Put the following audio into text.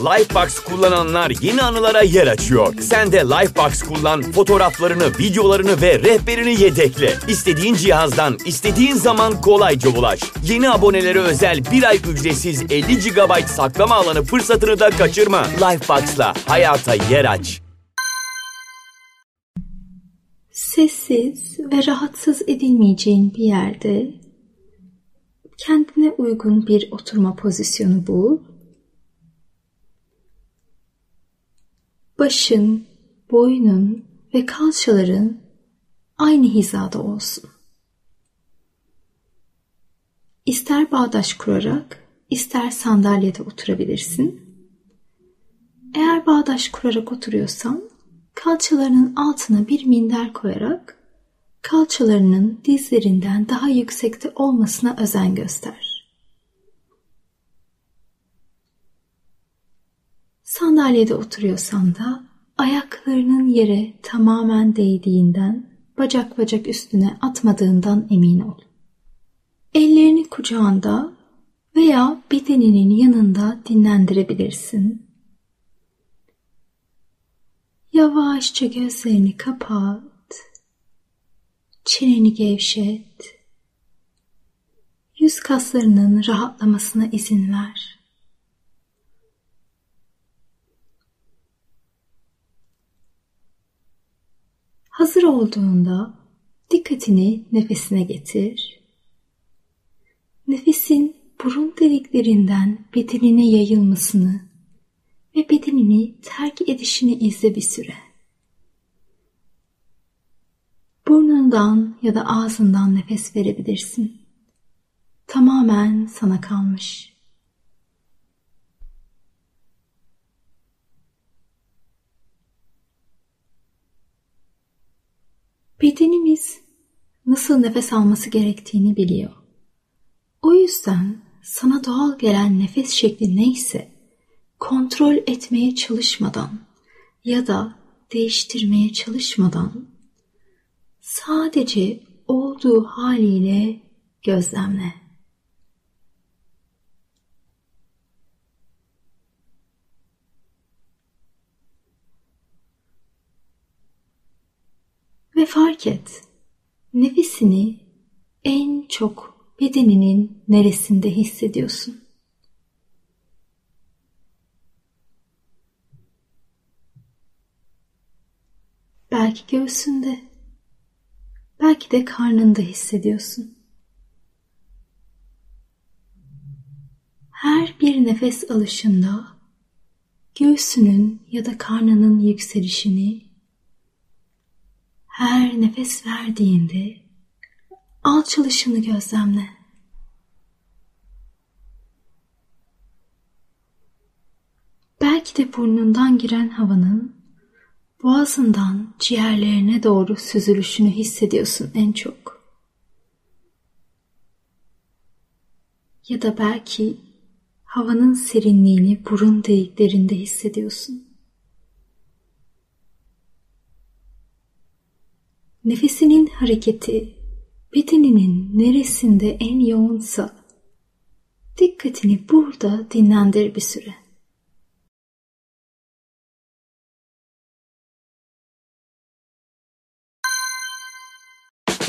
Lifebox kullananlar yeni anılara yer açıyor. Sen de Lifebox kullan, fotoğraflarını, videolarını ve rehberini yedekle. İstediğin cihazdan, istediğin zaman kolayca ulaş. Yeni abonelere özel bir ay ücretsiz 50 GB saklama alanı fırsatını da kaçırma. Lifebox'la hayata yer aç. Sessiz ve rahatsız edilmeyeceğin bir yerde kendine uygun bir oturma pozisyonu bul. Başın, boynun ve kalçaların aynı hizada olsun. İster bağdaş kurarak, ister sandalyede oturabilirsin. Eğer bağdaş kurarak oturuyorsan, kalçalarının altına bir minder koyarak kalçalarının dizlerinden daha yüksekte olmasına özen göster. Sandalyede oturuyorsan da ayaklarının yere tamamen değdiğinden, bacak bacak üstüne atmadığından emin ol. Ellerini kucağında veya bedeninin yanında dinlendirebilirsin. Yavaşça gözlerini kapat. Çeneni gevşet. Yüz kaslarının rahatlamasına izin ver. Hazır olduğunda dikkatini nefesine getir. Nefesin burun deliklerinden bedenine yayılmasını ve bedenini terk edişini izle bir süre. Burnundan ya da ağzından nefes verebilirsin. Tamamen sana kalmış. Bedenimiz nasıl nefes alması gerektiğini biliyor. O yüzden sana doğal gelen nefes şekli neyse kontrol etmeye çalışmadan ya da değiştirmeye çalışmadan sadece olduğu haliyle gözlemle. Ve fark et, nefesini en çok bedeninin neresinde hissediyorsun? Belki göğsünde, belki de karnında hissediyorsun. Her bir nefes alışında göğsünün ya da karnının yükselişini, her nefes verdiğinde alçalışını gözlemle. Belki de burnundan giren havanın Boğazından ciğerlerine doğru süzülüşünü hissediyorsun en çok. Ya da belki havanın serinliğini burun deliklerinde hissediyorsun. Nefesinin hareketi bedeninin neresinde en yoğunsa dikkatini burada dinlendir bir süre.